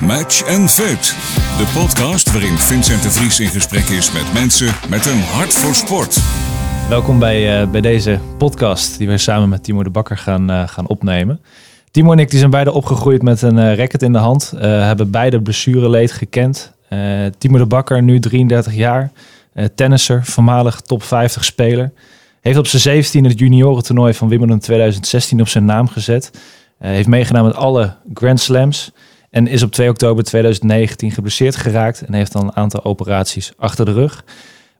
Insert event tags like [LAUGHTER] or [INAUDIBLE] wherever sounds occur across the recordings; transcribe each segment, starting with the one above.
Match and Fit. De podcast waarin Vincent de Vries in gesprek is met mensen met een hart voor sport. Welkom bij, uh, bij deze podcast die we samen met Timo de Bakker gaan, uh, gaan opnemen. Timo en ik die zijn beide opgegroeid met een uh, racket in de hand. hebben beide blessureleed gekend. Timo de Bakker, nu 33 jaar. tennisser, voormalig top 50 speler. Heeft op zijn 17 het juniorentoernooi van Wimbledon 2016 op zijn naam gezet. heeft meegedaan met alle Grand Slams. En is op 2 oktober 2019 geblesseerd geraakt en heeft dan een aantal operaties achter de rug.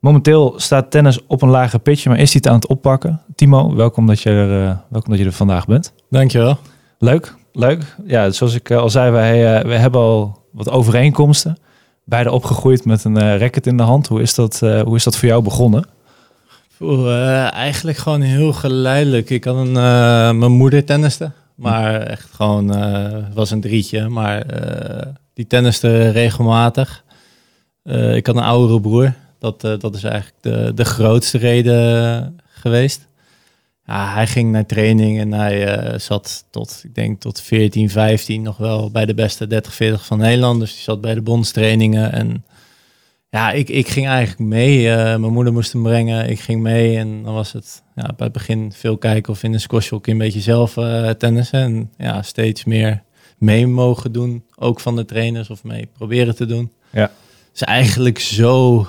Momenteel staat tennis op een lager pitje, maar is hij het aan het oppakken? Timo, welkom dat je er, uh, welkom dat je er vandaag bent. Dankjewel. Leuk, leuk. Ja, zoals ik eh, al zei, wij, uh, wij hebben al wat overeenkomsten. Beide opgegroeid met een uh, racket in de hand. Hoe is dat, hoe is dat voor jou begonnen? Oeh, eigenlijk gewoon heel geleidelijk. Ik had een, mijn moeder tenniste. Maar echt gewoon, uh, was een drietje. Maar uh, die tenniste regelmatig. Uh, ik had een oudere broer. Dat, dat is eigenlijk de, de grootste reden geweest. Ja, hij ging naar training en hij zat tot, ik denk tot 14, 15 nog wel bij de beste 30, 40 van Nederland. Dus die zat bij de bondstrainingen en ja, ik, ik ging eigenlijk mee. Uh, mijn moeder moest hem brengen. Ik ging mee. En dan was het ja, bij het begin veel kijken of in een squashhok een beetje zelf uh, tennissen. En ja, steeds meer mee mogen doen. Ook van de trainers of mee proberen te doen. Ja. Dus eigenlijk zo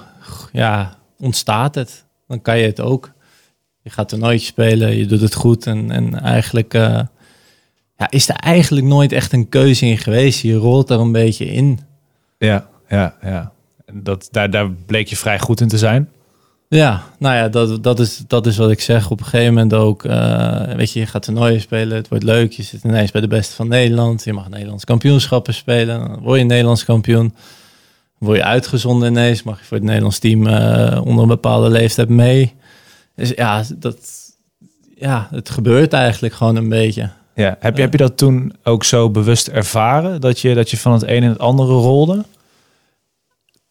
ja, ontstaat het. Dan kan je het ook. Je gaat er nooit spelen, je doet het goed. En, en eigenlijk uh, ja, is er eigenlijk nooit echt een keuze in geweest. Je rolt er een beetje in. Ja, ja, ja dat, daar, daar bleek je vrij goed in te zijn. Ja, nou ja, dat, dat, is, dat is wat ik zeg. Op een gegeven moment ook, uh, weet je, je gaat toernooien spelen, het wordt leuk. Je zit ineens bij de beste van Nederland. Je mag Nederlands kampioenschappen spelen. Dan word je Nederlands kampioen. word je uitgezonden ineens. Mag je voor het Nederlands team uh, onder een bepaalde leeftijd mee. Dus ja, dat, ja, het gebeurt eigenlijk gewoon een beetje. Ja, heb je, heb je dat toen ook zo bewust ervaren? Dat je, dat je van het een in het andere rolde?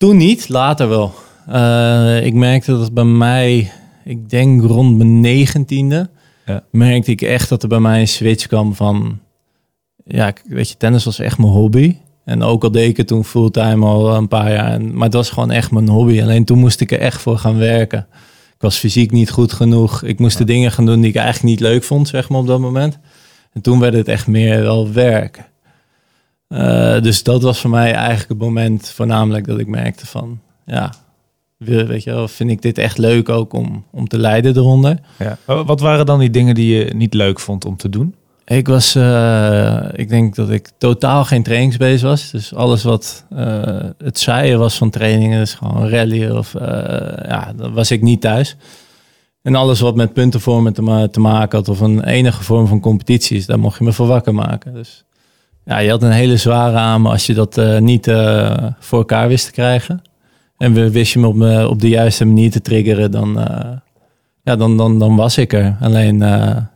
Toen niet, later wel. Uh, ik merkte dat bij mij, ik denk rond mijn negentiende, ja. merkte ik echt dat er bij mij een switch kwam van, ja, weet je, tennis was echt mijn hobby. En ook al deed ik het toen fulltime al een paar jaar, en, maar het was gewoon echt mijn hobby. Alleen toen moest ik er echt voor gaan werken. Ik was fysiek niet goed genoeg. Ik moest de dingen gaan doen die ik eigenlijk niet leuk vond, zeg maar, op dat moment. En toen werd het echt meer wel werken. Uh, dus dat was voor mij eigenlijk het moment voornamelijk dat ik merkte van, ja, weet je wel, vind ik dit echt leuk ook om, om te leiden eronder. Ja. Wat waren dan die dingen die je niet leuk vond om te doen? Ik was, uh, ik denk dat ik totaal geen trainingsbeest was. Dus alles wat uh, het saaien was van trainingen, dus gewoon rally of, ja, dan was ik niet thuis. En alles wat met puntenvormen te, ma te maken had of een enige vorm van competities, daar mocht je me voor wakker maken. Dus ja, je had een hele zware aan als je dat uh, niet uh, voor elkaar wist te krijgen. En we wist je me op, me op de juiste manier te triggeren, dan, ja, dan, dan, dan was ik er. Alleen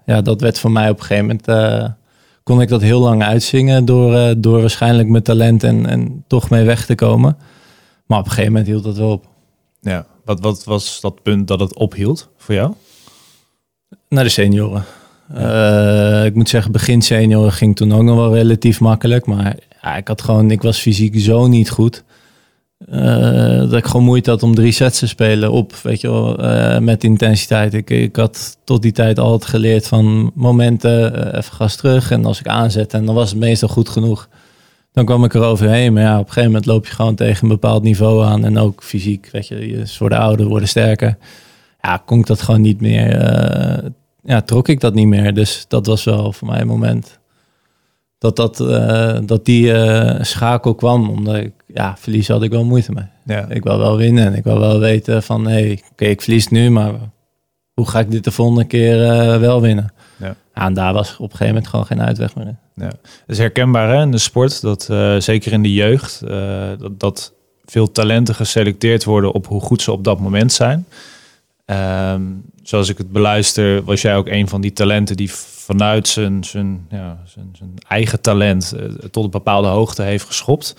ja, dat werd voor mij op een gegeven moment, kon ik dat heel lang uitzingen door, door waarschijnlijk mijn talent en, en toch mee weg te komen. Maar op een gegeven moment hield dat wel op. Ja, wat, wat was dat punt dat het ophield voor jou? Naar de senioren. Uh, ik moet zeggen, begin senior ging toen ook nog wel relatief makkelijk. Maar ja, ik had gewoon, ik was fysiek zo niet goed. Uh, dat ik gewoon moeite had om drie sets te spelen op, weet je wel, uh, met intensiteit. Ik, ik had tot die tijd altijd geleerd van momenten, even gas terug. En als ik aanzet, en dan was het meestal goed genoeg. Dan kwam ik er overheen. Maar ja, op een gegeven moment loop je gewoon tegen een bepaald niveau aan. En ook fysiek, weet je, je worden ouder, worden sterker. Ja, kon ik dat gewoon niet meer ja, trok ik dat niet meer. Dus dat was wel voor mij een moment dat, dat, uh, dat die uh, schakel kwam. Omdat ik, ja, verliezen had ik wel moeite mee. Ja. Ik wil wel winnen en ik wil wel weten van, hé, hey, oké, ik verlies nu, maar hoe ga ik dit de volgende keer uh, wel winnen? Ja. ja. en daar was op een gegeven moment gewoon geen uitweg meer in. Ja. Dat is herkenbaar hè, in de sport, dat zeker in de jeugd, dat, dat veel talenten geselecteerd worden op hoe goed ze op dat moment zijn. Um, zoals ik het beluister, was jij ook een van die talenten die vanuit zijn, zijn, ja, zijn, zijn eigen talent uh, tot een bepaalde hoogte heeft geschopt.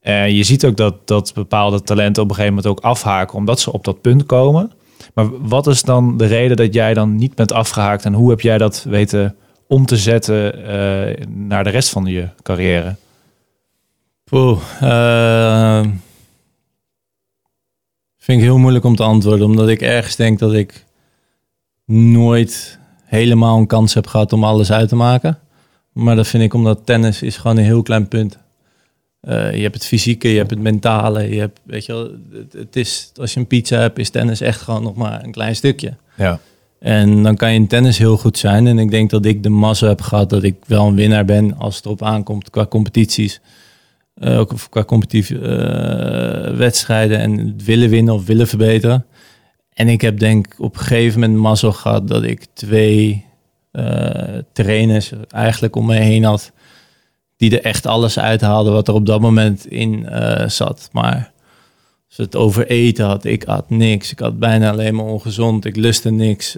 En je ziet ook dat, dat bepaalde talenten op een gegeven moment ook afhaken, omdat ze op dat punt komen. Maar wat is dan de reden dat jij dan niet bent afgehaakt en hoe heb jij dat weten om te zetten uh, naar de rest van je carrière? Poeh, eh, vind ik heel moeilijk om te antwoorden, omdat ik ergens denk dat ik nooit helemaal een kans heb gehad om alles uit te maken. Maar dat vind ik omdat tennis is gewoon een heel klein punt. Uh, je hebt het fysieke, je hebt het mentale, je hebt, weet je wel, het, het, is, als je een pizza hebt, is tennis echt gewoon nog maar een klein stukje. Ja. En dan kan je in tennis heel goed zijn. En ik denk dat ik de massa heb gehad dat ik wel een winnaar ben als het erop aankomt qua competities. Uh, qua competitieve uh, wedstrijden en het willen winnen of willen verbeteren. En ik heb denk op een gegeven moment mazzel gehad dat ik twee uh, trainers eigenlijk om me heen had. Die er echt alles uithaalden wat er op dat moment in zat. Maar als het over eten had, ik had niks. Ik had bijna alleen maar ongezond. Ik lustte niks.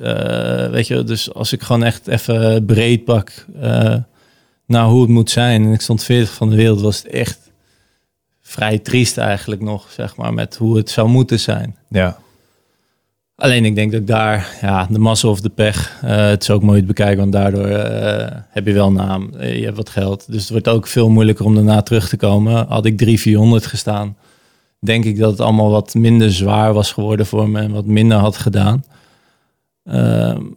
weet je, dus als ik gewoon echt even breed pak naar hoe het moet zijn. En ik stond 40 van de wereld, was het echt vrij triest eigenlijk nog, zeg maar, met hoe het zou moeten zijn. Ja. Alleen ik denk dat daar, ja, de massa of de pech, uh, het is ook mooi te bekijken, want daardoor uh, heb je wel naam, uh, je hebt wat geld. Dus het wordt ook veel moeilijker om daarna terug te komen. Had ik 3 400 gestaan, denk ik dat het allemaal wat minder zwaar was geworden voor me en wat minder had gedaan.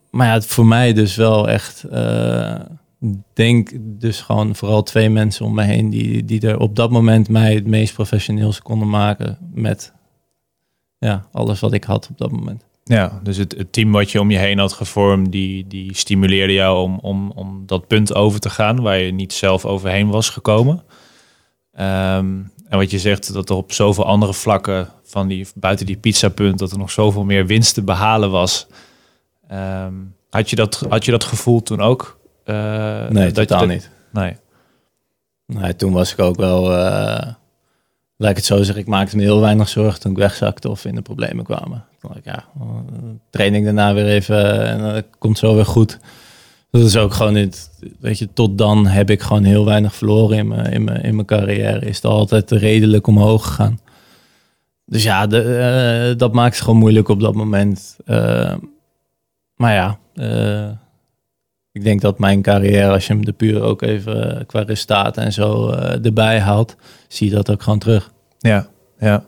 maar ja, voor mij dus wel echt denk dus gewoon vooral twee mensen om me heen die, die er op dat moment mij het meest professioneels konden maken met ja, alles wat ik had op dat moment. Ja, dus het, team wat je om je heen had gevormd, die, die stimuleerde jou om, om, om dat punt over te gaan waar je niet zelf overheen was gekomen. Um, en wat je zegt, dat er op zoveel andere vlakken van die, buiten die pizzapunt, dat er nog zoveel meer winst te behalen was. Um, had, je dat, had je dat gevoel toen ook? Uh, nee, dat totaal niet. Nee. nee. Toen was ik ook wel, uh, laat ik het zo zeggen, ik maakte me heel weinig zorgen toen ik wegzakte of in de problemen kwamen. Toen ik, ja, training daarna weer even en dat komt zo weer goed. Dat is ook gewoon niet, weet je, tot dan heb ik gewoon heel weinig verloren in mijn, in mijn, in mijn carrière. Is het altijd redelijk omhoog gegaan. Dus ja, de, uh, dat maakt het gewoon moeilijk op dat moment. Uh, maar ja, uh, ik denk dat mijn carrière, als je hem de puur ook even eh, qua resultaten en zo uh, erbij haalt, zie je dat ook gewoon terug. Ja, ja.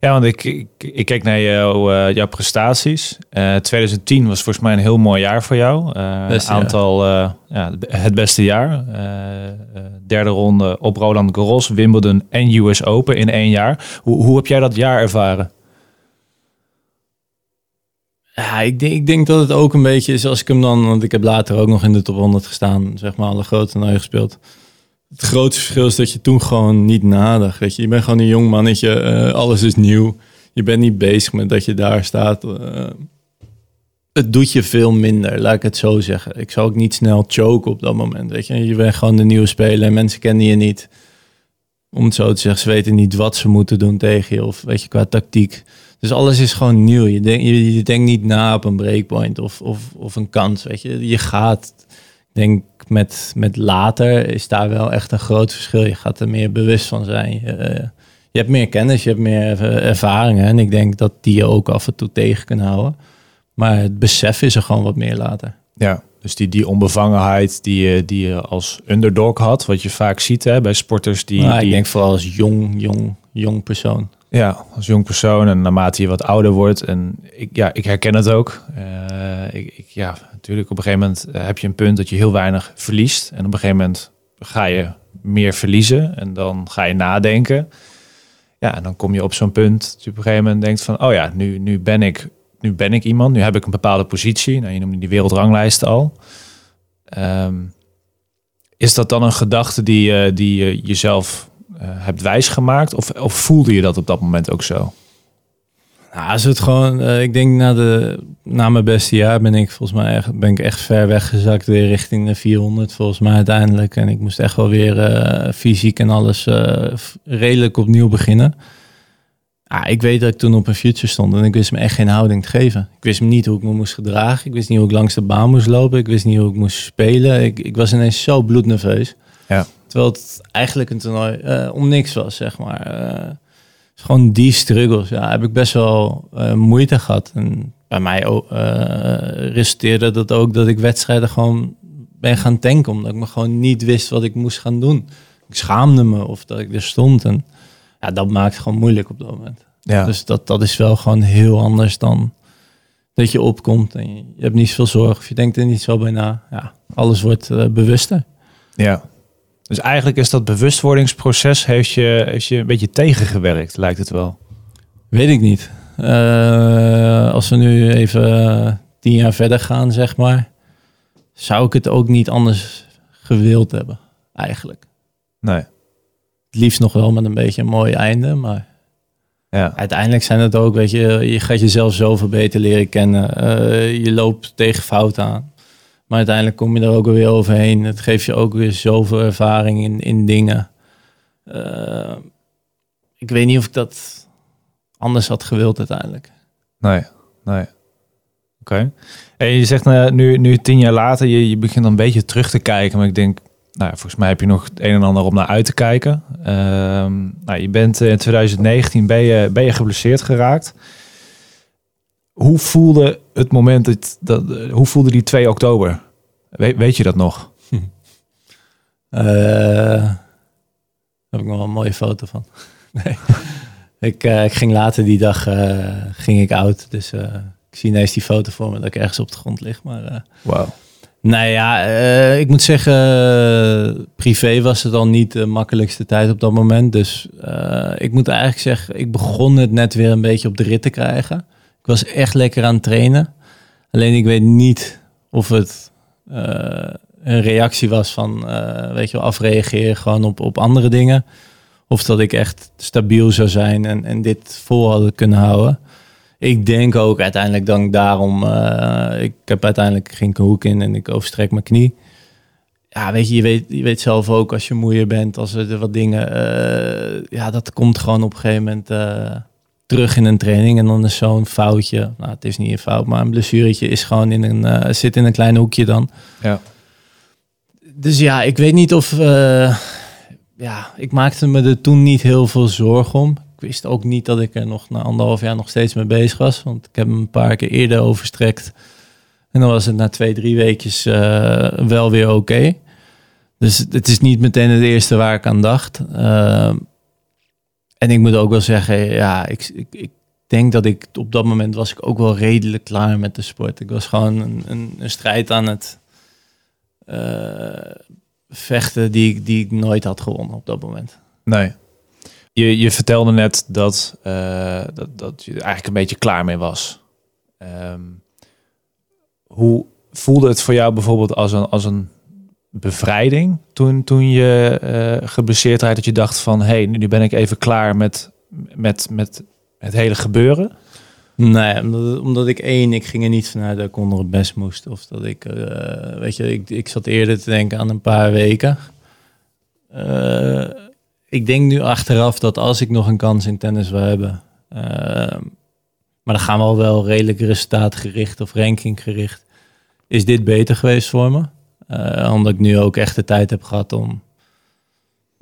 Ja, want ik, ik, ik kijk naar jou, uh, jouw prestaties. 2010 was volgens mij een heel mooi jaar voor jou. Beste aantal, ja, het beste jaar. derde ronde op Roland Garros, Wimbledon en US Open in één jaar. Hoe, hoe heb jij dat jaar ervaren? Ja, ik denk, ik denk dat het ook een beetje is als ik hem dan, want ik heb later ook nog in de top 100 gestaan, zeg maar, alle grote toernooien gespeeld. Het grootste verschil is dat je toen gewoon niet nadacht. Weet je, je bent gewoon een jong mannetje, uh, alles is nieuw. Je bent niet bezig met dat je daar staat. Uh, het doet je veel minder, laat ik het zo zeggen. Ik zou ook niet snel choken op dat moment. Weet je, je bent gewoon de nieuwe speler en mensen kennen je niet. Om het zo te zeggen, ze weten niet wat ze moeten doen tegen je of weet je, qua tactiek. Dus alles is gewoon nieuw. Je, denk, je, je denkt niet na op een breakpoint of, of, of een kans. Weet je, je gaat. Ik denk met, met later is daar wel echt een groot verschil. Je gaat er meer bewust van zijn. Je, eh, je hebt meer kennis, je hebt meer ervaringen. En ik denk dat die je ook af en toe tegen kunnen houden. Maar het besef is er gewoon wat meer later. Ja, dus die, die onbevangenheid die je, die je als underdog had, wat je vaak ziet hè, bij sporters die, nou, die... Ik denk vooral als jong, jong, jong persoon. Ja, als jong persoon en naarmate je wat ouder wordt. En ik, ja, ik herken het ook. Uh, ik, ik, ja, natuurlijk op een gegeven moment eh, heb je een punt dat je heel weinig verliest. En op een gegeven moment ga je meer verliezen en dan ga je nadenken. Ja, en dan kom je op zo'n punt dat je op een gegeven moment denkt van... oh ja, nu, nu, ben ik, nu ben ik iemand, nu heb ik een bepaalde positie. Nou, je noemde die wereldranglijst al. Um, is dat dan een gedachte die, uh, die je jezelf hebt wijsgemaakt? Of, of voelde je dat op dat moment ook zo? Nou, is het gewoon, uh, ik denk na, de, na mijn beste jaar ben ik volgens mij echt, ben ik echt ver weggezakt weer richting de 400 volgens mij uiteindelijk. En ik moest echt wel weer uh, fysiek en alles redelijk opnieuw beginnen. Ah, ik weet dat ik toen op een future stond en ik wist me echt geen houding te geven. Ik wist me niet hoe ik me moest gedragen. Ik wist niet hoe ik langs de baan moest lopen. Ik wist niet hoe ik moest spelen. Ik, ik was ineens zo bloednerveus. Ja. Terwijl het eigenlijk een toernooi uh, om niks was, zeg maar. Uh, gewoon die struggles, ja, heb ik best wel uh, moeite gehad. En bij mij resulteerde dat ook dat ik wedstrijden gewoon ben gaan tanken. Omdat ik me gewoon niet wist wat ik moest gaan doen. ik schaamde me of dat ik er stond. En ja, dat maakt het gewoon moeilijk op dat moment. Ja. Dus dat, dat is wel gewoon heel anders dan dat je opkomt en je, je hebt niet zoveel zorg of je denkt er niet zo bij na. Ja, alles wordt eh, bewuster. ja. Dus eigenlijk is dat bewustwordingsproces heeft je, heeft je een beetje tegengewerkt, lijkt het wel. Weet ik niet. Eh, als we nu even eh, tien jaar verder gaan, zeg maar, zou ik het ook niet anders gewild hebben, eigenlijk. Nee. Het liefst nog wel met een beetje een mooi einde, maar Ja. uiteindelijk zijn het ook, weet je, je gaat jezelf zoveel beter leren kennen. Eh, je loopt tegen fouten aan. Maar uiteindelijk kom je er ook weer overheen. Het geeft je ook weer zoveel ervaring in, in dingen. Eh, ik weet niet of ik dat anders had gewild uiteindelijk. Nee, nee. Oké. En je zegt eh, nu, nu tien jaar later, je, je begint een beetje terug te kijken. Maar ik denk, nou, volgens mij heb je nog het een en ander om naar uit te kijken. Ehm, nou, je bent eh, in 2019 ben je, ben je geblesseerd geraakt. Hoe voelde het moment dat, dat hoe voelde die 2 oktober? Weet, weet je dat nog? [LAUGHS] Eh, daar heb ik nog wel een mooie foto van. [LAUGHS] nee. ik, eh, ik ging later die dag eh, ging ik oud. Dus ik zie ineens die foto voor me dat ik ergens op de grond lig. Maar. Nou ja, ik moet zeggen, privé was het al niet de makkelijkste tijd op dat moment. Dus ik moet eigenlijk zeggen, ik begon het net weer een beetje op de rit te krijgen. Was echt lekker aan het trainen. Alleen ik weet niet of het eh, een reactie was van, eh, weet je afreageren gewoon op, op andere dingen. Of dat ik echt stabiel zou zijn en, en dit vol hadden kunnen houden. Ik denk ook uiteindelijk ik daarom... eh, ik heb uiteindelijk ik een hoek in en ik overstrek mijn knie. Ja, weet je, je weet, je weet zelf ook als je moeier bent, als er wat dingen... ja, dat komt gewoon op een gegeven moment terug in een training. En dan is zo'n foutje, nou het is niet een fout, maar een blessuretje is gewoon in een, eh, zit in een klein hoekje dan. Ja. Dus ja, ik weet niet of... eh, ja, ik maakte me er toen niet heel veel zorgen om. Ik wist ook niet dat ik er nog na anderhalf jaar nog steeds mee bezig was. Want ik heb hem een paar keer eerder overstrekt. En dan was het na twee, drie weekjes eh, wel weer oké. Dus het is niet meteen het eerste waar ik aan dacht. En ik moet ook wel zeggen, ja, ik, ik, ik denk dat ik op dat moment was ik ook wel redelijk klaar met de sport. Ik was gewoon een, een, een strijd aan het eh, vechten die, ik- die ik nooit had gewonnen op dat moment. Nee. Je, je vertelde net dat, eh, dat, dat je er eigenlijk een beetje klaar mee was. Ehm, hoe voelde het voor jou bijvoorbeeld als een, als een bevrijding toen, toen je eh geblesseerd? Dat je dacht van, hé, hey, nu ben ik even klaar met, met, met het hele gebeuren. Nee, omdat, omdat ik één, ik ging er niet vanuit dat ik onder het best moest. Of dat ik, eh, weet je, ik, ik zat eerder te denken aan een paar weken. Eh, ik denk nu achteraf dat als ik nog een kans in tennis wil hebben, eh, maar dan gaan we al wel redelijk resultaatgericht of rankinggericht, is dit beter geweest voor me. Eh, omdat ik nu ook echt de tijd heb gehad om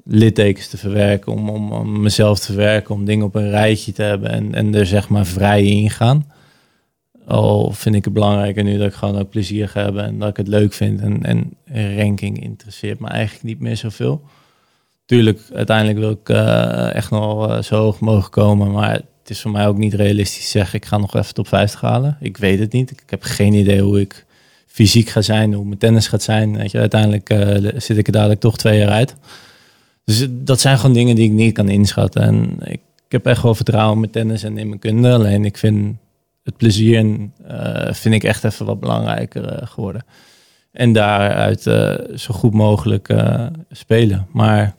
littekens te verwerken, om, om, om mezelf te verwerken, om dingen op een rijtje te hebben en, en er zeg maar vrij in gaan. Al vind ik het belangrijker nu dat ik gewoon ook plezier ga hebben en dat ik het leuk vind. En, en ranking interesseert me eigenlijk niet meer zoveel. Tuurlijk, uiteindelijk wil ik eh, echt nog eh, zo hoog mogen komen, maar het is voor mij ook niet realistisch zeggen, ik ga nog even top 50 halen. Ik weet het niet. Ik heb geen idee hoe ik fysiek ga zijn, hoe mijn tennis gaat zijn. Weet je, uiteindelijk eh, zit ik er dadelijk toch twee jaar uit. Dus dat zijn gewoon dingen die ik niet kan inschatten. En ik, heb echt wel vertrouwen in mijn tennis en in mijn kunde. Alleen ik vind het plezier eh, vind ik echt even wat belangrijker eh, geworden. En daaruit eh, zo goed mogelijk eh, spelen. Maar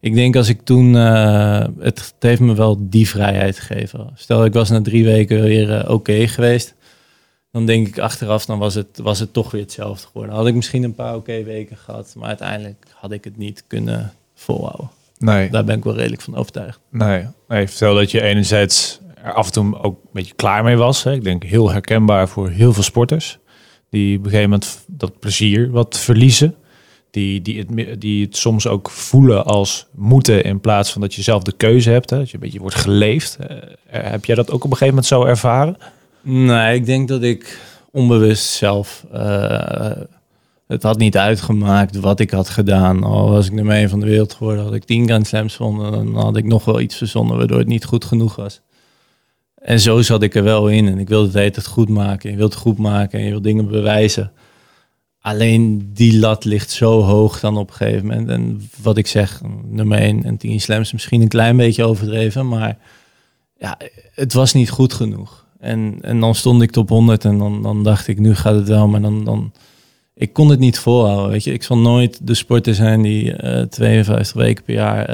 ik denk als ik toen... eh, het, het heeft me wel die vrijheid gegeven. Stel ik was na drie weken weer eh, oké geweest. Dan denk ik achteraf, dan was het, was het toch weer hetzelfde geworden. Had ik misschien een paar oké weken gehad. Maar uiteindelijk had ik het niet kunnen volhouden. Nee, Daar ben ik wel redelijk van overtuigd. nee. nee vertel dat je enerzijds er af en toe ook een beetje klaar mee was. Hè. Ik denk heel herkenbaar voor heel veel sporters. Die op een gegeven moment dat plezier wat verliezen. Die, die, het, die het soms ook voelen als moeten in plaats van dat je zelf de keuze hebt. Hè. Dat je een beetje wordt geleefd. Eh, heb jij dat ook op een gegeven moment zo ervaren? Nee, ik denk dat ik onbewust zelf eh, Het had niet uitgemaakt wat ik had gedaan. Al was ik nummer 1 van de wereld geworden, had ik 10 Grand Slams gewonnen. Dan had ik nog wel iets verzonnen waardoor het niet goed genoeg was. En zo zat ik er wel in. En ik wilde het hele goed maken. Je wilt het goed maken en je wilt dingen bewijzen. Alleen die lat ligt zo hoog dan op een gegeven moment. En wat ik zeg, nummer 1 en 10 slams misschien een klein beetje overdreven. Maar ja, het was niet goed genoeg. En, en dan stond ik top 100 en dan, dan dacht ik, nu gaat het wel. Maar dan, dan, ik kon het niet volhouden. Weet je, ik zal nooit de sporter zijn die uh, 52 weken per jaar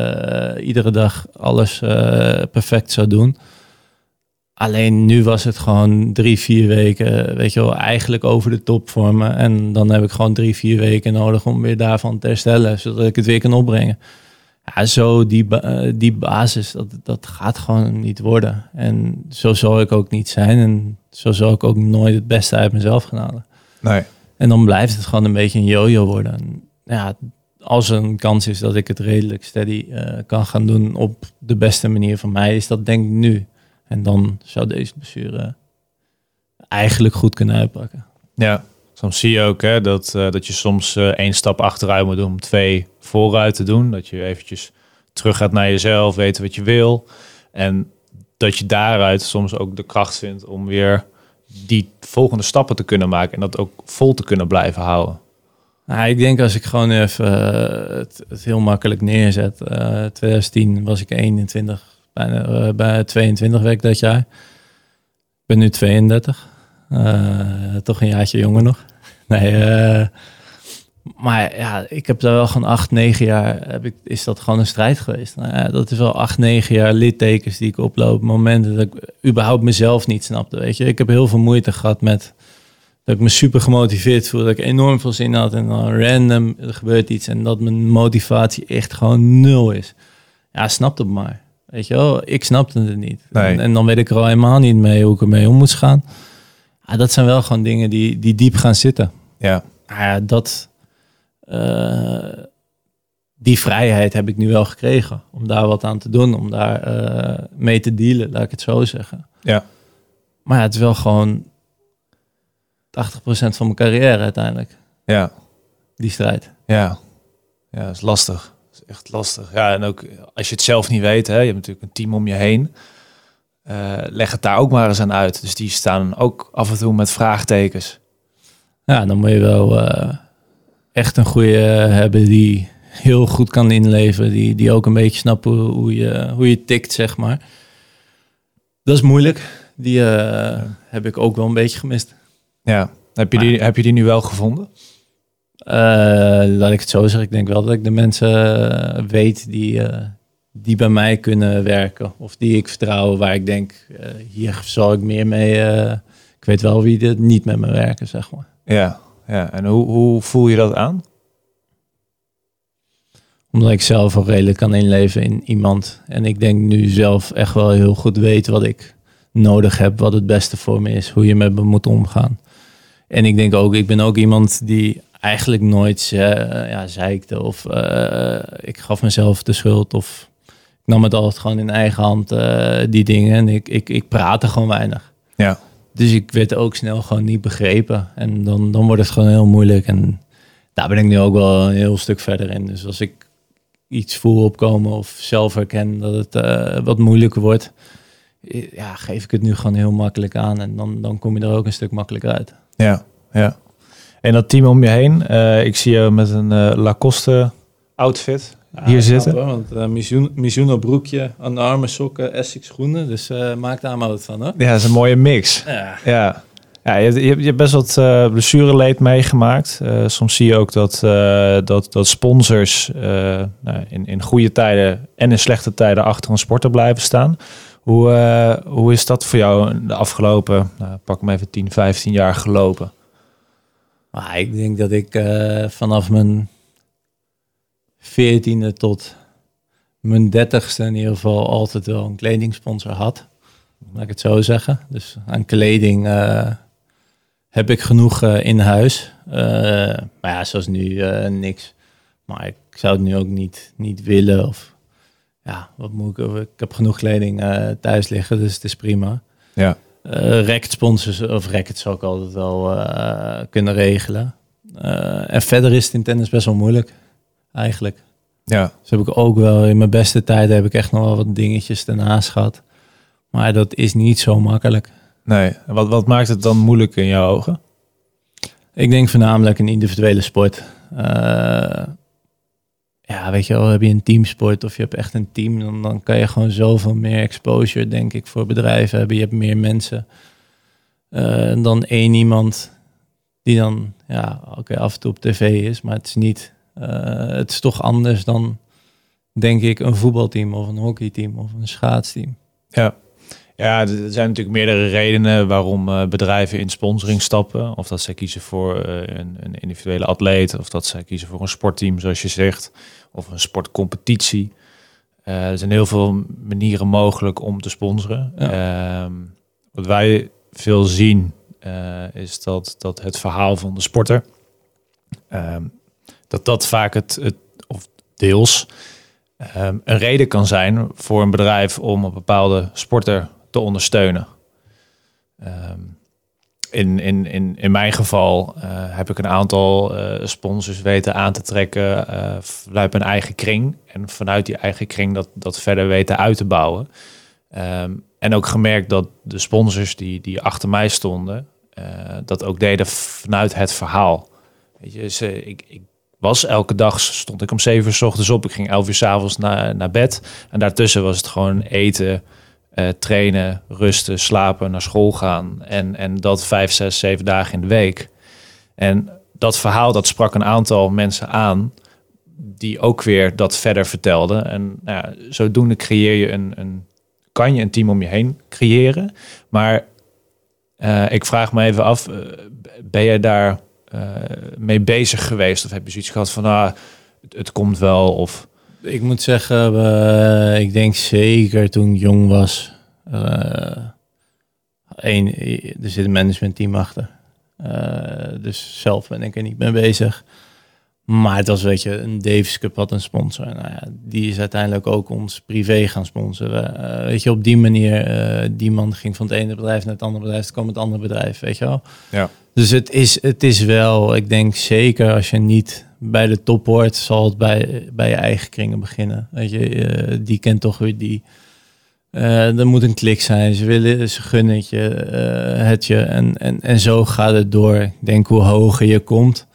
uh, iedere dag alles uh, perfect zou doen. Alleen nu was het gewoon drie, vier weken, weet je wel, eigenlijk over de top vormen. En dan heb ik gewoon drie, vier weken nodig om weer daarvan te herstellen, zodat ik het weer kan opbrengen. Ja, zo die, die basis, dat, dat gaat gewoon niet worden. En zo zal ik ook niet zijn. En zo zal ik ook nooit het beste uit mezelf gaan halen. Nee. En dan blijft het gewoon een beetje een yo-yo worden. En ja, als er een kans is dat ik het redelijk steady uh, kan gaan doen op de beste manier van mij, is dat denk ik nu. En dan zou deze blessure eigenlijk goed kunnen uitpakken. Ja, soms zie je ook hè, dat, uh, dat je soms uh, één stap achteruit moet doen om twee vooruit te doen. Dat je eventjes terug gaat naar jezelf, weten wat je wil. En dat je daaruit soms ook de kracht vindt om weer die volgende stappen te kunnen maken en dat ook vol te kunnen blijven houden. Nou, ik denk als ik gewoon even uh, het, het, heel makkelijk neerzet. 2010 was ik 21 bijna bij 22 week dat jaar. Ik ben nu 32. Uh, toch een jaartje jonger nog. Nee, uh, maar ja, ik heb daar wel gewoon acht, negen jaar, heb ik, is dat gewoon een strijd geweest. Nou ja, dat is wel acht, negen jaar littekens die ik oploop. Momenten dat ik überhaupt mezelf niet snapte, weet je. Ik heb heel veel moeite gehad met dat ik me super gemotiveerd voelde. Dat ik enorm veel zin had en dan random er gebeurt iets. En dat mijn motivatie echt gewoon nul is. Ja, snap het maar. Weet je wel, ik snapte het niet. Nee. En, en, dan weet ik er al helemaal niet mee hoe ik ermee om moet gaan. Ja, dat zijn wel gewoon dingen die, die diep gaan zitten. Ja. Ja, dat... Uh, die vrijheid heb ik nu wel gekregen. Om daar wat aan te doen. Om daar uh, mee te dealen, laat ik het zo zeggen. Ja. Maar ja, het is wel gewoon 80% van mijn carrière uiteindelijk. Ja. Die strijd. Ja. Ja, dat is lastig echt lastig. Ja, en ook als je het zelf niet weet, hè, je hebt natuurlijk een team om je heen. Uh, leg het daar ook maar eens aan uit. Dus die staan ook af en toe met vraagtekens. Ja, dan moet je wel uh, echt een goede hebben die heel goed kan inleven. Die, die ook een beetje snapt hoe, je, hoe je tikt, zeg maar. Dat is moeilijk. Die uh, ja. heb ik ook wel een beetje gemist. Ja, heb je, die, heb je die nu wel gevonden? Laat ik het zo zeggen. Ik denk wel dat ik de mensen weet die, die bij mij kunnen werken. Of die ik vertrouw, waar ik denk, hier zal ik meer mee. ik weet wel wie er niet met me werken, zeg maar. Ja, ja. en hoe, hoe voel je dat aan? Omdat ik zelf ook redelijk kan inleven in iemand. En ik denk nu zelf echt wel heel goed weet wat ik nodig heb, wat het beste voor me is, hoe je met me moet omgaan. En ik denk ook, ik ben ook iemand die eigenlijk nooit uh, ja, zeikte of uh, ik gaf mezelf de schuld of nam het altijd gewoon in eigen hand, uh, die dingen. En ik, ik, ik praatte gewoon weinig. Ja. Dus ik werd ook snel gewoon niet begrepen. En dan, dan wordt het gewoon heel moeilijk. En daar ben ik nu ook wel een heel stuk verder in. Dus als ik iets voel opkomen of zelf herken dat het wat moeilijker wordt, ja, geef ik het nu gewoon heel makkelijk aan. En dan, dan kom je er ook een stuk makkelijker uit. Ja, ja. En dat team om je heen, uh, ik zie je met een uh, Lacoste outfit ja, hier zitten. Want uh, Mizuno, Mizuno broekje, aan de armen, sokken, Essex schoenen. Dus maak daar maar wat van hoor. Ja, dat is een mooie mix. Ja. ja. Ja, je, je, je hebt best wat uh, blessureleed meegemaakt. Uh, soms zie je ook dat, uh, dat, dat sponsors nou, in, in goede tijden en in slechte tijden achter een sporter blijven staan. Hoe, hoe is dat voor jou de afgelopen, nou, pak hem even 10, 15 jaar gelopen? Maar ik denk dat ik uh, vanaf mijn veertiende tot mijn dertigste in ieder geval altijd wel een kledingsponsor had. Laat ik het zo zeggen. Dus aan kleding uh, heb ik genoeg uh, in huis. maar ja, zoals nu niks. Maar ik zou het nu ook niet, niet willen. Of ja, wat moet ik? Ik heb genoeg kleding thuis liggen, dus het is prima. Ja. Racket sponsors of racket zou ik altijd wel kunnen regelen. Eh, en verder is het in tennis best wel moeilijk, eigenlijk. Ja, Dus heb ik ook wel in mijn beste tijden heb ik echt nog wel wat dingetjes ernaast gehad. Maar dat is niet zo makkelijk. nee. Wat, wat maakt het dan moeilijk in jouw ogen? Ik denk voornamelijk een individuele sport. Eh, ja, weet je wel, heb je een teamsport of je hebt echt een team, dan, dan kan je gewoon zoveel meer exposure, denk ik, voor bedrijven hebben. Je hebt meer mensen eh, dan één iemand die dan, ja, oké, af en toe op tv is, maar het is niet, het is toch anders dan, denk ik, een voetbalteam of een hockeyteam of een schaatsteam. Ja. Ja, er zijn natuurlijk meerdere redenen waarom eh, bedrijven in sponsoring stappen. Of dat zij kiezen voor eh, een, een individuele atleet, of dat zij kiezen voor een sportteam, zoals je zegt, of een sportcompetitie. Eh, er zijn heel veel manieren mogelijk om te sponsoren. Ehm, wat wij veel zien, eh, is dat, dat het verhaal van de sporter, ehm, dat dat vaak het, het of deels, ehm, een reden kan zijn voor een bedrijf om een bepaalde sporter te ondersteunen. Ehm, in, in, in, in mijn geval eh, heb ik een aantal eh, sponsors weten aan te trekken eh, vanuit mijn eigen kring. En vanuit die eigen kring dat, dat verder weten uit te bouwen. Ehm, en ook gemerkt dat de sponsors die, die achter mij stonden, dat ook deden vanuit het verhaal. Weet je, ze, ik, ik was elke dag, stond ik om zeven uur s ochtends op. Ik ging elf uur s avonds naar, naar bed. En daartussen was het gewoon eten, eh, trainen, rusten, slapen, naar school gaan. En, en dat vijf, zes, zeven dagen in de week. En dat verhaal, dat sprak een aantal mensen aan die ook weer dat verder vertelden. En nou ja, zodoende creëer je een, een, kan je een team om je heen creëren. Maar eh, ik vraag me even af, eh, ben je daar mee bezig geweest? Of heb je zoiets gehad van, ah, het, het komt wel? Of Ik moet zeggen, we- ik denk zeker toen ik jong was. eh één, er zit een managementteam achter. Eh, dus zelf ben ik er niet mee bezig. Maar het was, weet je, een Davis Cup had een sponsor. Nou ja, die is uiteindelijk ook ons privé gaan sponsoren. Eh, weet je, op die manier, eh, die man ging van het ene bedrijf naar het andere bedrijf. Toen kwam het andere bedrijf, weet je wel. Ja. Dus het is, het is wel, ik denk zeker als je niet bij de top hoort, zal het bij, bij je eigen kringen beginnen. Weet je, eh, die kent toch weer die. Eh, er moet een klik zijn. Ze willen, ze gunnen het je, eh, het je. En, en, en zo gaat het door. Ik denk hoe hoger je komt.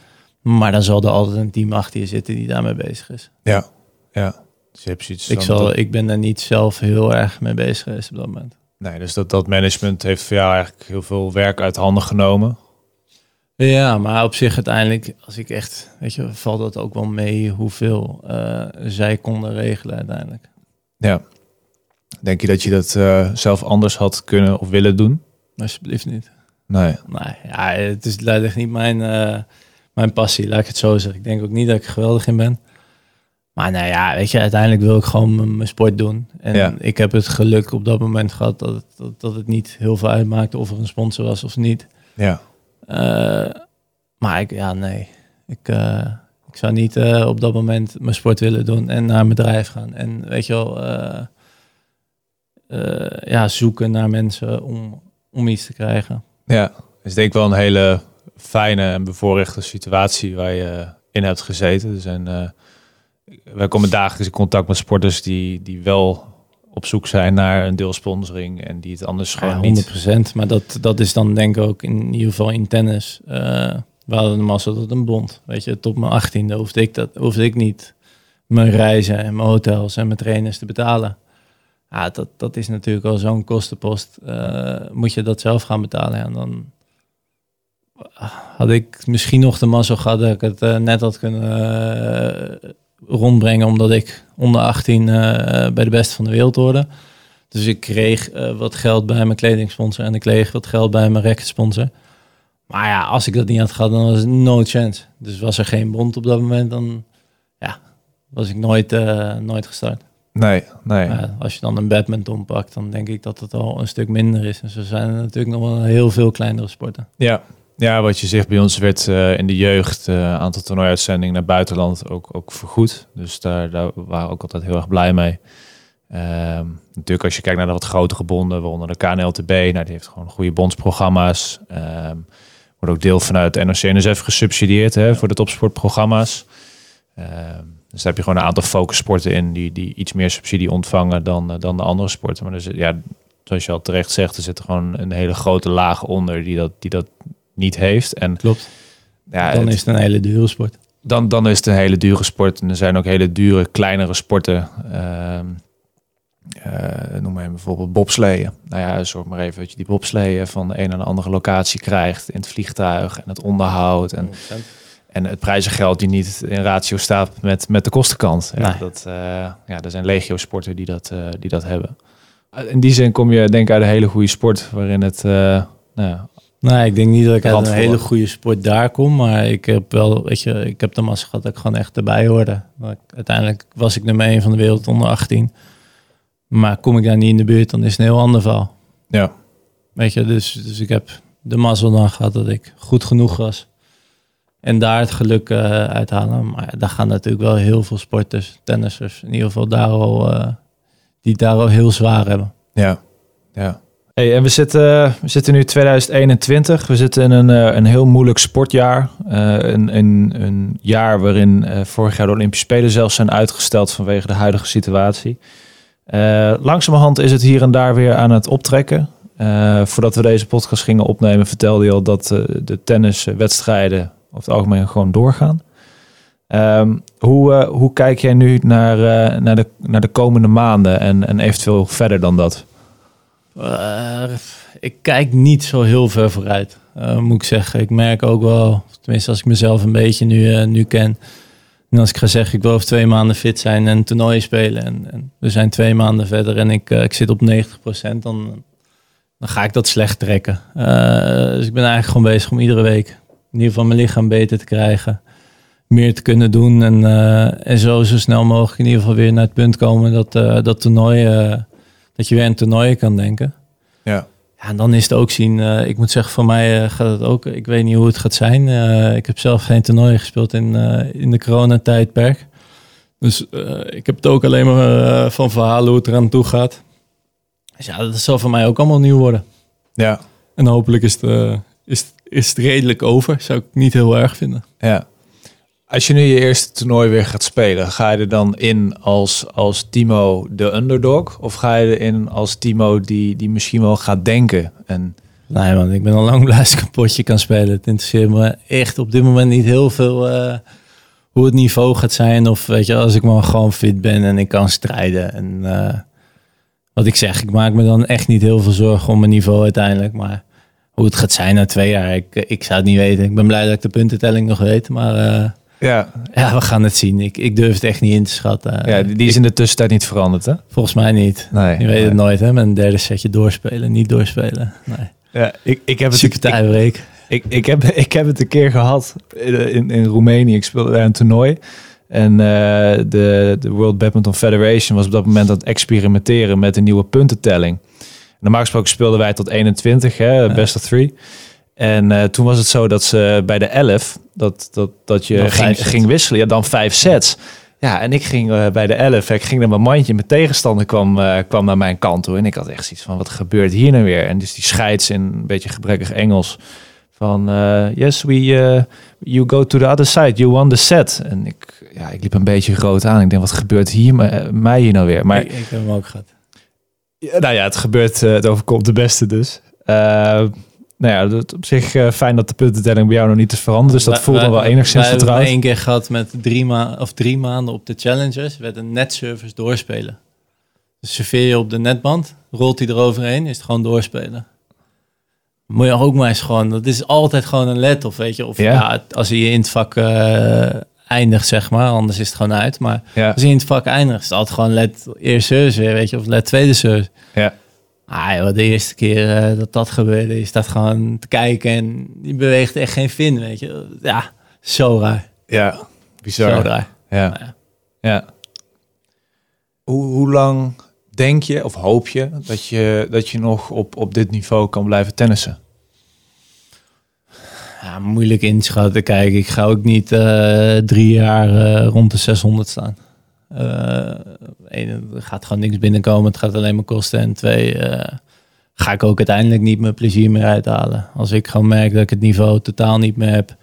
Maar dan zal er altijd een team achter je zitten die daarmee bezig is. ja, ja. Dus je hebt zoiets Ik, zal, dat- ik ben daar niet zelf heel erg mee bezig geweest op dat moment. nee, dus dat, dat management heeft voor jou eigenlijk heel veel werk uit handen genomen. Ja, maar op zich uiteindelijk, als ik echt, weet je, valt dat ook wel mee hoeveel eh, zij konden regelen uiteindelijk. Ja. Denk je dat je dat eh, zelf anders had kunnen of willen doen? Alsjeblieft niet. Nee. Nee, ja, het is echt niet mijn, eh, mijn passie, laat ik het zo zeggen. Ik denk ook niet dat ik er geweldig in ben. Maar nou ja, weet je, uiteindelijk wil ik gewoon mijn- mijn sport doen. En Ja. ik heb het geluk op dat moment gehad dat het, dat, dat het niet heel veel uitmaakte of er een sponsor was of niet. Ja. Eh, maar ik, ja, nee. Ik, eh, ik zou niet eh, op dat moment mijn sport willen doen en naar een bedrijf gaan. En weet je wel, ja, zoeken naar mensen om, om iets te krijgen. Ja. is denk ik wel een hele fijne en bevoorrechte situatie waar je in hebt gezeten. Zijn, eh, wij komen dagelijks in contact met sporters die, die wel op zoek zijn naar een deelsponsoring en die het anders gewoon Ja, niet... 100%. Maar dat, dat is dan denk ik ook in ieder geval in tennis. eh we hadden de massa tot een bond. Weet je, tot mijn achttiende hoefde ik, dat, hoefde ik niet mijn reizen en mijn hotels en mijn trainers te betalen. Ja, dat, dat is natuurlijk al zo'n kostenpost. Eh, moet je dat zelf gaan betalen? En dan had ik misschien nog de massa gehad dat ik het eh, net had kunnen rondbrengen, omdat ik onder 18 eh, bij de beste van de wereld hoorde. Dus ik kreeg eh, wat geld bij mijn kledingsponsor en ik kreeg wat geld bij mijn racketsponsor. Maar ja, als ik dat niet had gehad, dan was het no chance. Dus was er geen bond op dat moment, dan ja, was ik nooit, eh, nooit gestart. Nee, nee. Als je dan een badminton pakt, dan denk ik dat het al een stuk minder is. En zo zijn er natuurlijk nog wel heel veel kleinere sporten. Ja. Ja, wat je zegt, bij ons werd eh, in de jeugd een aantal toernooiuitzendingen naar buitenland ook, ook vergoed. Dus daar, daar waren we ook altijd heel erg blij mee. Ehm, natuurlijk als je kijkt naar de wat grotere bonden, waaronder de KNLTB, nou, die heeft gewoon goede bondsprogramma's. Ehm, Wordt ook deel vanuit NOC-NSF gesubsidieerd hè, voor de topsportprogramma's. Ehm, dus daar heb je gewoon een aantal focussporten in die, die iets meer subsidie ontvangen dan, eh, dan de andere sporten. Maar dus, ja, zoals je al terecht zegt, er zit gewoon een hele grote laag onder die dat, die dat niet heeft. En Klopt. ja, Dan het- is het een hele dure sport. dan, dan is het een hele dure sport. En er zijn ook hele dure, kleinere sporten. Ehm, eh, noem maar bijvoorbeeld bobsleeën. Nou ja, zorg maar even dat je die bobsleeën van de een naar de andere locatie krijgt. In het vliegtuig en het onderhoud. En, en het prijzengeld die niet in ratio staat met, met de kostenkant. Ja, dat, eh, ja, er zijn legio sporten die dat, eh, die dat hebben. In die zin kom je denk ik uit een hele goede sport. Waarin het... nou ja, Nee, ik denk niet dat ik uit een hele goede sport daar kom. Maar ik heb wel, weet je, ik heb de massa gehad dat ik gewoon echt erbij hoorde. Uiteindelijk was ik nummer 1 van de wereld onder 18. Maar kom ik daar niet in de buurt, dan is het een heel ander verhaal. ja. Weet je, dus, dus ik heb de mazzel dan gehad dat ik goed genoeg was. En daar het geluk eh, uithalen. Maar daar gaan natuurlijk wel heel veel sporters, tennissers, in ieder geval daar al, eh, die daar al heel zwaar hebben. Ja, ja. Hey, en we zitten, we zitten nu 2021. We zitten in een, eh, een heel moeilijk sportjaar. Eh, een, een, een jaar waarin eh, vorig jaar de Olympische Spelen zelfs zijn uitgesteld vanwege de huidige situatie. Eh langzamerhand is het hier en daar weer aan het optrekken. Voordat we deze podcast gingen opnemen, vertelde je al dat de tenniswedstrijden over het algemeen gewoon doorgaan. Ehm, hoe, hoe kijk jij nu naar, naar, de, naar de komende maanden en, en eventueel verder dan dat? Eh, ik kijk niet zo heel ver vooruit, eh, moet ik zeggen. Ik merk ook wel, tenminste als ik mezelf een beetje nu, eh, nu ken. En als ik ga zeggen, ik wil over twee maanden fit zijn en toernooien spelen. En, en we zijn twee maanden verder en ik, ik zit op 90%, dan, dan ga ik dat slecht trekken. Dus ik ben eigenlijk gewoon bezig om iedere week in ieder geval mijn lichaam beter te krijgen. Meer te kunnen doen en, en zo, zo snel mogelijk in ieder geval weer naar het punt komen dat, dat toernooi... dat je weer aan toernooien kan denken. Ja. Ja, en dan is het ook zien. eh, ik moet zeggen, voor mij eh, gaat het ook. Ik weet niet hoe het gaat zijn. Eh, ik heb zelf geen toernooien gespeeld in, in de coronatijdperk. Dus ik heb het ook alleen maar van verhalen hoe het eraan toe gaat. Dus ja, dat zal voor mij ook allemaal nieuw worden. Ja. En hopelijk is het, is, is het redelijk over. Zou ik niet heel erg vinden. Ja. Als je nu je eerste toernooi weer gaat spelen, ga je er dan in als, als Timo de underdog? Of ga je erin als Timo die, die misschien wel gaat denken? En, Nee man, ik ben al lang blij als ik een potje kan spelen. Het interesseert me echt op dit moment niet heel veel eh, hoe het niveau gaat zijn. Of weet je, als ik maar gewoon fit ben en ik kan strijden. En eh, wat ik zeg, ik maak me dan echt niet heel veel zorgen om mijn niveau uiteindelijk. Maar hoe het gaat zijn na twee jaar, ik, ik zou het niet weten. Ik ben blij dat ik de puntentelling nog weet. Maar eh, ja, ja, we gaan het zien. Ik, ik durf het echt niet in te schatten. ja, die is in de tussentijd niet veranderd, hè? Volgens mij niet. Nee. Je weet het nooit, hè? Met een derde setje doorspelen, niet doorspelen. Nee. Ja, ik, ik, heb het, Super ik, tiebreak. ik, ik, heb, [LAUGHS] ik heb het een keer gehad in, in, in Roemenië. Ik speelde daar een toernooi. En eh, de, de World Badminton Federation was op dat moment aan het experimenteren met een nieuwe puntentelling. Normaal gesproken speelden wij tot 21, hè, best of three. En eh, toen was het zo dat ze bij de 11, dat, dat, dat je Dan ging, ging wisselen, ja, dan vijf sets. Ja, en ik ging eh, bij de 11, ik ging naar mijn mandje, mijn tegenstander kwam, eh, kwam naar mijn kant toe. En ik had echt zoiets van, wat gebeurt hier nou weer? En dus die scheids in een beetje gebrekkig Engels van, eh, yes, we, eh, you go to the other side, you won the set. En ik, ja, ik liep een beetje groot aan. Ik denk, wat gebeurt hier, mij hier nou weer? Maar ik, ik heb hem ook gehad. ja, nou ja, het gebeurt, eh, het overkomt de beste dus. Nou ja, dat op zich eh, fijn dat de puntentelling bij jou nog niet is veranderd. Dus dat Wij- voelt dan wel enigszins wij hebben vertrouwd. één keer gehad met drie, ma of drie maanden op de Challengers. werd een netservice doorspelen. Dus serveer je op de netband, rolt hij eroverheen, is het gewoon doorspelen. Moet je ook maar eens gewoon, dat is altijd gewoon een let of weet je. Of Ja. ja. als je in het vak eh, eindigt, zeg maar, anders is het gewoon uit. Maar Ja, als je in het vak eindigt, is het altijd gewoon let eerste service weer, weet je. Of let tweede service. ja, Ah, joh, de eerste keer eh, dat dat gebeurde, je staat gewoon te kijken en die beweegt echt geen vin, weet je. Ja, zo raar. ja, Zo bizar. raar. Ja. Ja. ja. Hoe, hoe lang denk je of hoop je dat je, dat je nog op, op dit niveau kan blijven tennissen? Ja, moeilijk inschatten. Kijk, ik ga ook niet eh, drie jaar eh, rond de 600 staan. Eh één, er gaat gewoon niks binnenkomen. Het gaat alleen maar kosten. En twee, eh, ga ik ook uiteindelijk niet mijn plezier meer uithalen. Als ik gewoon merk dat ik het niveau totaal niet meer heb,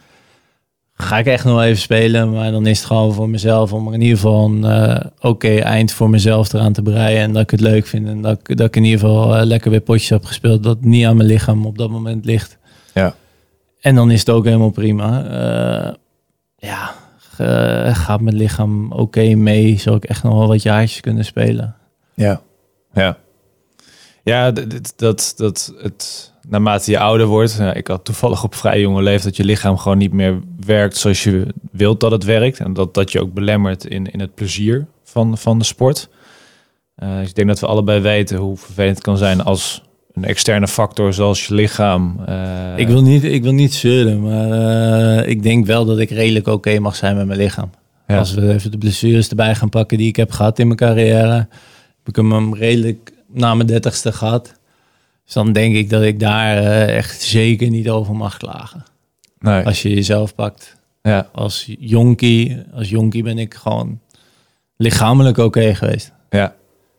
ga ik echt nog even spelen. Maar dan is het gewoon voor mezelf om er in ieder geval een eh, oké eind voor mezelf eraan te breien. En dat ik het leuk vind. En dat ik, dat ik in ieder geval eh, lekker weer potjes heb gespeeld. Dat niet aan mijn lichaam op dat moment ligt. Ja. En dan is het ook helemaal prima. Eh, ja, eh, gaat mijn lichaam oké mee? Zou ik echt nog wel wat jaartjes kunnen spelen? Ja. Ja. Ja, d- d- dat, dat het naarmate je ouder wordt. ja, ik had toevallig op vrij jonge leeftijd dat je lichaam gewoon niet meer werkt zoals je wilt dat het werkt. En dat dat je ook belemmert in, in het plezier van, van de sport. Eh, dus ik denk dat we allebei weten hoe vervelend het kan zijn als een externe factor zoals je lichaam. eh, Ik wil niet, ik wil niet zeuren, maar eh, ik denk wel dat ik redelijk oké mag zijn met mijn lichaam. ja. Als we even de blessures erbij gaan pakken die ik heb gehad in mijn carrière, heb ik hem redelijk na mijn dertigste gehad. Dus dan denk ik dat ik daar eh, echt zeker niet over mag klagen. nee. Als je jezelf pakt. ja. Als jonkie, als jonkie ben ik gewoon lichamelijk oké geweest. Ja.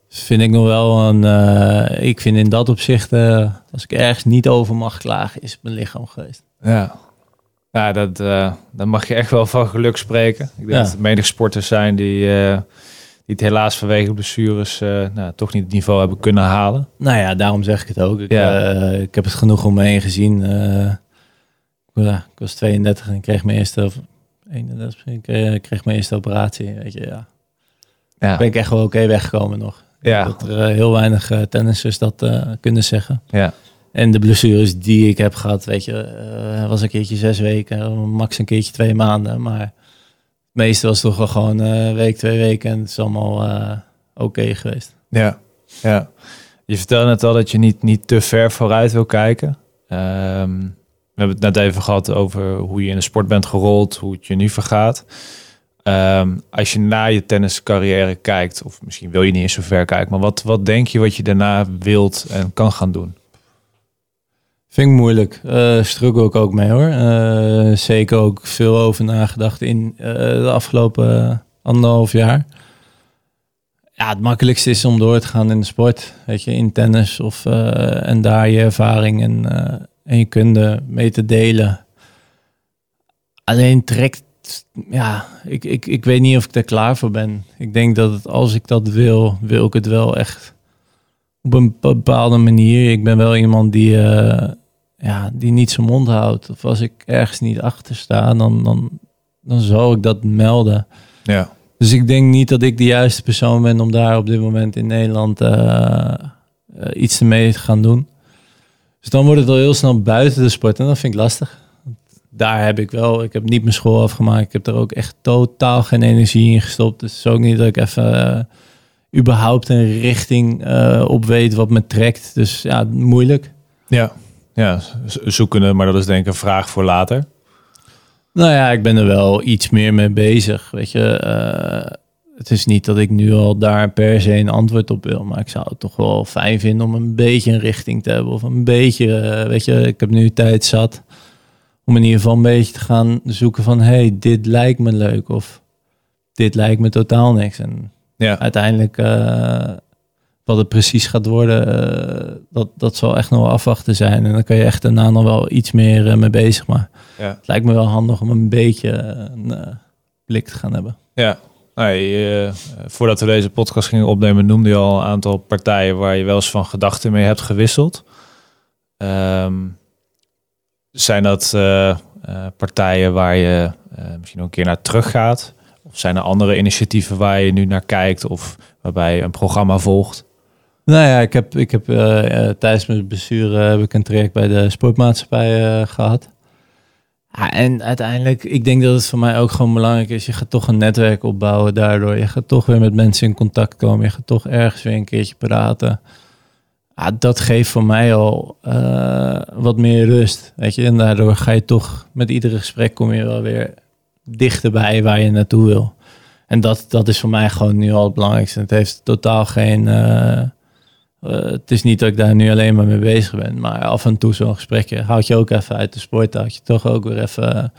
Vind ik nog wel een, eh, ik vind in dat opzicht, eh, als ik ergens niet over mag klagen, is het mijn lichaam geweest. Ja, ja dat, eh dan mag je echt wel van geluk spreken. Ik denk Ja. dat er menig sporters zijn die, die het helaas vanwege blessures nou, toch niet het niveau hebben kunnen halen. Nou ja, daarom zeg ik het ook. Ik, Ja. ik heb het genoeg om me heen gezien. Ja, ik was 32 en kreeg mijn eerste, of 31, ik eh, ik kreeg mijn eerste operatie. Weet je, ja. Ja, Ben ik echt wel oké weggekomen nog. Ja, Dat er eh, heel weinig eh, tennissers dat eh, kunnen zeggen. ja, En de blessures die ik heb gehad, weet je, was een keertje zes weken, max een keertje twee maanden. Maar het meeste was toch wel gewoon een week, twee weken en het is allemaal oké geweest. ja, ja. Je vertelde net al dat je niet, niet te ver vooruit wil kijken. Ehm, we hebben het net even gehad over hoe je in de sport bent gerold, hoe het je nu vergaat. Ehm, als je na je tenniscarrière kijkt, of misschien wil je niet eens zo ver kijken, maar wat, wat denk je wat je daarna wilt en kan gaan doen? Vind ik moeilijk. Eh struggle ook mee hoor. Eh, zeker ook veel over nagedacht in eh, de afgelopen anderhalf jaar. Ja, het makkelijkste is om door te gaan in de sport. Weet je, in tennis. Of, en daar je ervaring en, en je kunde mee te delen. Alleen trekt... Ja, ik, ik, ik weet niet of ik er klaar voor ben. Ik denk dat het, als ik dat wil, wil ik het wel echt op een bepaalde manier. Ik ben wel iemand die, eh, ja, die niet zijn mond houdt. Of als ik ergens niet achter sta, dan, dan, dan zal ik dat melden. Ja, Dus ik denk niet dat ik de juiste persoon ben om daar op dit moment in Nederland eh, iets mee te gaan doen. Dus dan wordt het al heel snel buiten de sport en dat vind ik lastig. Daar heb ik wel, ik heb niet mijn school afgemaakt. Ik heb er ook echt totaal geen energie in gestopt. Dus het is ook niet dat ik even eh, überhaupt een richting eh, op weet wat me trekt. Dus ja, moeilijk. ja, ja zoekende, maar dat is denk ik een vraag voor later. Nou ja, ik ben er wel iets meer mee bezig. Weet je, eh, het is niet dat ik nu al daar per se een antwoord op wil, maar ik zou het toch wel fijn vinden om een beetje een richting te hebben. Of een beetje, weet je, ik heb nu tijd zat om in ieder geval een beetje te gaan zoeken van, hey, dit lijkt me leuk of dit lijkt me totaal niks. En Ja, uiteindelijk, eh, wat het precies gaat worden, eh, dat, dat zal echt nog wel afwachten zijn. En dan kan je echt daarna nog wel iets meer eh, mee bezig. Maar ja, het lijkt me wel handig om een beetje een blik te gaan hebben. ja. Nee, eh, voordat we deze podcast gingen opnemen, noemde je al een aantal partijen waar je wel eens van gedachten mee hebt gewisseld. Ehm, zijn dat eh, eh, partijen waar je eh, misschien nog een keer naar teruggaat? Of zijn er andere initiatieven waar je nu naar kijkt of waarbij je een programma volgt? Nou ja, ik heb, ik heb tijdens mijn bestuur heb ik een traject bij de sportmaatschappij eh, gehad. En uiteindelijk, ik denk dat het voor mij ook gewoon belangrijk is. Je gaat toch een netwerk opbouwen daardoor. Je gaat toch weer met mensen in contact komen. Je gaat toch ergens weer een keertje praten. Ja, dat geeft voor mij al eh, wat meer rust. Weet je? En daardoor ga je toch met iedere gesprek kom je wel weer dichterbij waar je naartoe wil. En dat, dat is voor mij gewoon nu al het belangrijkste. Het heeft totaal geen. eh, het is niet dat ik daar nu alleen maar mee bezig ben. Maar af en toe zo'n gesprekje houd je ook even uit de sport. Houd je toch ook weer even.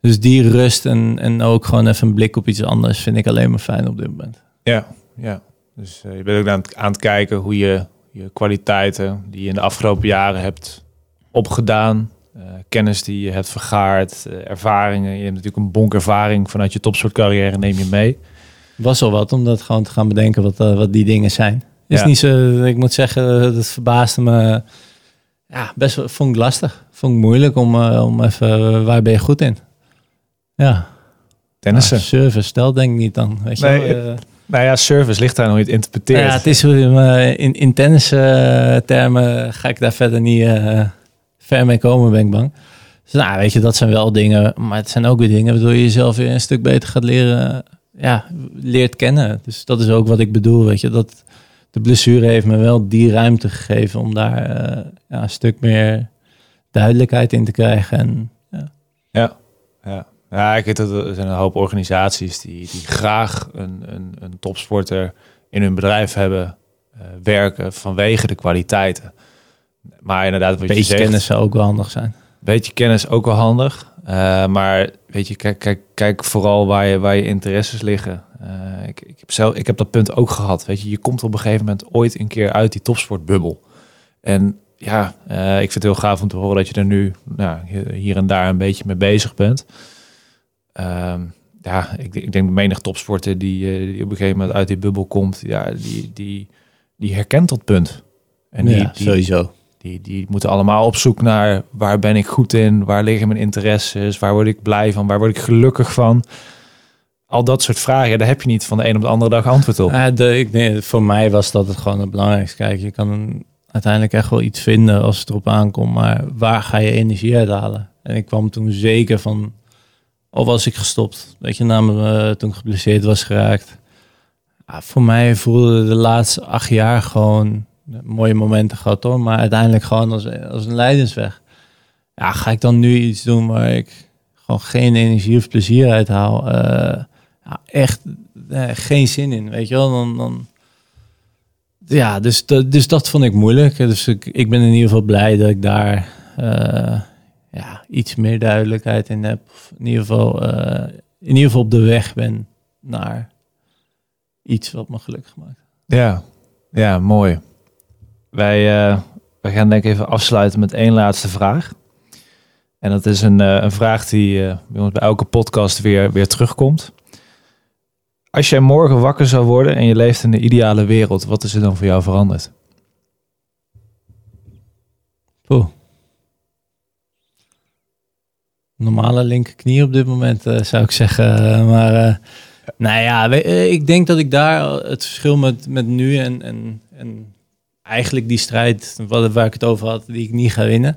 dus die rust en, en ook gewoon even een blik op iets anders vind ik alleen maar fijn op dit moment. Ja, ja. Dus je bent ook aan het, aan het kijken hoe je je kwaliteiten die je in de afgelopen jaren hebt opgedaan, eh, kennis die je hebt vergaard, eh, ervaringen. Je hebt natuurlijk een bonk ervaring vanuit je topsportcarrière, neem je mee. Was al wat om dat gewoon te gaan bedenken wat, eh, wat die dingen zijn. Is Ja. niet zo, ik moet zeggen, dat verbaasde me. Ja, best wel, vond ik lastig. Vond ik moeilijk om, om even, waar ben je goed in? Ja, Tennissen. Service, stel denk ik niet dan. Weet je wel. Nou ja, service ligt daar nog niet interpreteerd. ja, het is eh, in, in eh, termen ga ik daar verder niet eh, ver mee komen, ben ik bang. Dus nou, weet je, dat zijn wel dingen, maar het zijn ook weer dingen waardoor je jezelf weer een stuk beter gaat leren, ja, leert kennen. Dus dat is ook wat ik bedoel, weet je, dat de blessure heeft me wel die ruimte gegeven om daar ja, een stuk meer duidelijkheid in te krijgen. En ja. ik weet dat er zijn een hoop organisaties die, die graag een, een, een topsporter in hun bedrijf hebben eh, werken vanwege de kwaliteiten. Maar inderdaad, wat je zegt, kennis zou ook wel handig zijn. beetje kennis ook wel handig. Eh, maar weet je, kijk, kijk, kijk vooral waar je, waar je interesses liggen. Eh, ik, ik, heb zelf, ik heb dat punt ook gehad. Weet je, je komt op een gegeven moment ooit een keer uit die topsportbubbel. En ja, ik vind het heel gaaf om te horen dat je er nu nou, hier en daar een beetje mee bezig bent. Ehm, ja, ik, ik denk menig topsporter die, eh, die op een gegeven moment uit die bubbel komt, ja, die, die, die herkent dat punt. En die, ja, die, sowieso. die, die moeten allemaal op zoek naar waar ben ik goed in, waar liggen mijn interesses, waar word ik blij van, waar word ik gelukkig van. Al dat soort vragen, daar heb je niet van de een op de andere dag antwoord op. Ja, de, ik, nee, voor mij was dat het gewoon het belangrijkste. Kijk, je kan uiteindelijk echt wel iets vinden als het erop aankomt, maar waar ga je energie uithalen? En ik kwam toen zeker van, al was ik gestopt, weet je, na me, eh, toen ik geblesseerd was geraakt. Voor mij voelde de laatste acht jaar gewoon eh, mooie momenten gehad hoor, maar uiteindelijk gewoon als, als een leidensweg. Ja, ga ik dan nu iets doen waar ik gewoon geen energie of plezier uit haal? Eh, ja, echt geen zin in, weet je wel. Dan, dan... Ja, dus, dus dat vond ik moeilijk. Dus ik, ik ben in ieder geval blij dat ik daar ja, iets meer duidelijkheid in heb. Of in ieder geval, eh, in ieder geval op de weg ben naar iets wat me gelukkig maakt. Ja, ja mooi. Wij, wij gaan denk ik even afsluiten met één laatste vraag. En dat is een, eh, een vraag die bij ons bij elke podcast weer, weer terugkomt. Als jij morgen wakker zou worden en je leeft in de ideale wereld, wat is er dan voor jou veranderd? Poeh. Normale linkerknie op dit moment, eh, zou ik zeggen. Maar eh, nou ja, eh, ik denk dat ik daar het verschil met, met nu en, en, en eigenlijk die strijd waar ik het over had, die ik niet ga winnen.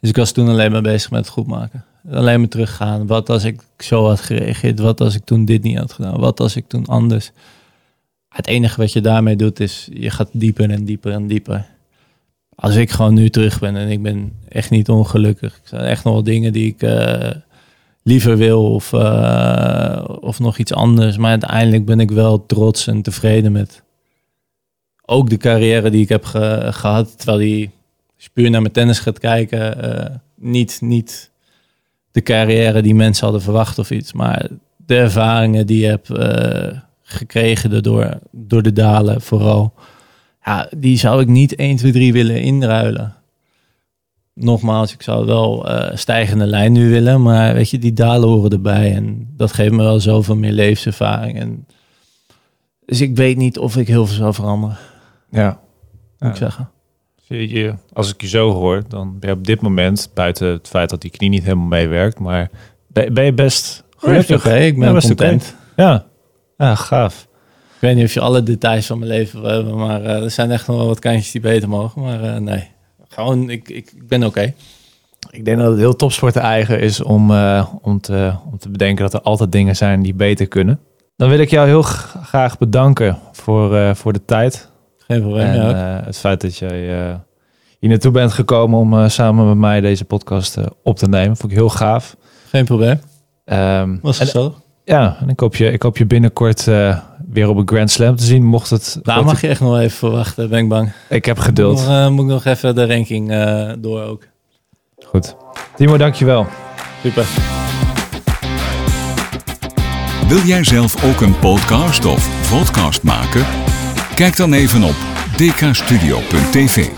Dus ik was toen alleen maar bezig met het goed maken. Alleen maar teruggaan. Wat als ik zo had gereageerd? Wat als ik toen dit niet had gedaan? Wat als ik toen anders? Het enige wat je daarmee doet is, je gaat dieper en dieper en dieper als ik gewoon nu terug ben en ik ben echt niet ongelukkig. Er zijn echt nog wel dingen die ik eh, liever wil of, eh, of nog iets anders. Maar uiteindelijk ben ik wel trots en tevreden met ook de carrière die ik heb ge- gehad. Terwijl die, als puur naar mijn tennis gaat kijken, eh, niet, niet de carrière die mensen hadden verwacht of iets. Maar de ervaringen die je hebt gekregen daardoor, door de dalen vooral ja, die zou ik niet 1, 2, 3 willen inruilen. Nogmaals, ik zou wel eh, stijgende lijn nu willen, maar weet je, die dalen horen erbij en dat geeft me wel zoveel meer levenservaring. En dus ik weet niet of ik heel veel zou veranderen, Ja. moet ik zeggen. Zie je, als ik je zo hoor, dan ben je op dit moment, buiten het feit dat die knie niet helemaal meewerkt, maar ben, ben je best gelukkig. Oké, ik ben Ja, content. Ja. ja, gaaf. Ik weet niet of je alle details van mijn leven wil hebben, maar eh, er zijn echt nog wel wat kantjes die beter mogen. Maar eh, nee, gewoon, ik, ik, ik ben oké. Ik denk dat het heel topsporten eigen is om, eh, om, te, om te bedenken dat er altijd dingen zijn die beter kunnen. Dan wil ik jou heel graag bedanken voor, voor de tijd. Geen probleem. en het feit dat jij hier naartoe bent gekomen om samen met mij deze podcast op te nemen. Vond ik heel gaaf. Geen probleem. Ehm, Was en, het zo? ja, en ik hoop je, ik hoop je binnenkort weer op een Grand Slam te zien. Mocht het. Daar mocht mag je echt nog even verwachten, ben ik bang. ik, ik heb Moet geduld. nog, eh, moet ik nog even de ranking eh, door ook. Goed. Timo, dankjewel. Super. Wil jij zelf ook een podcast of podcast maken? Kijk dan even op dkstudio.tv.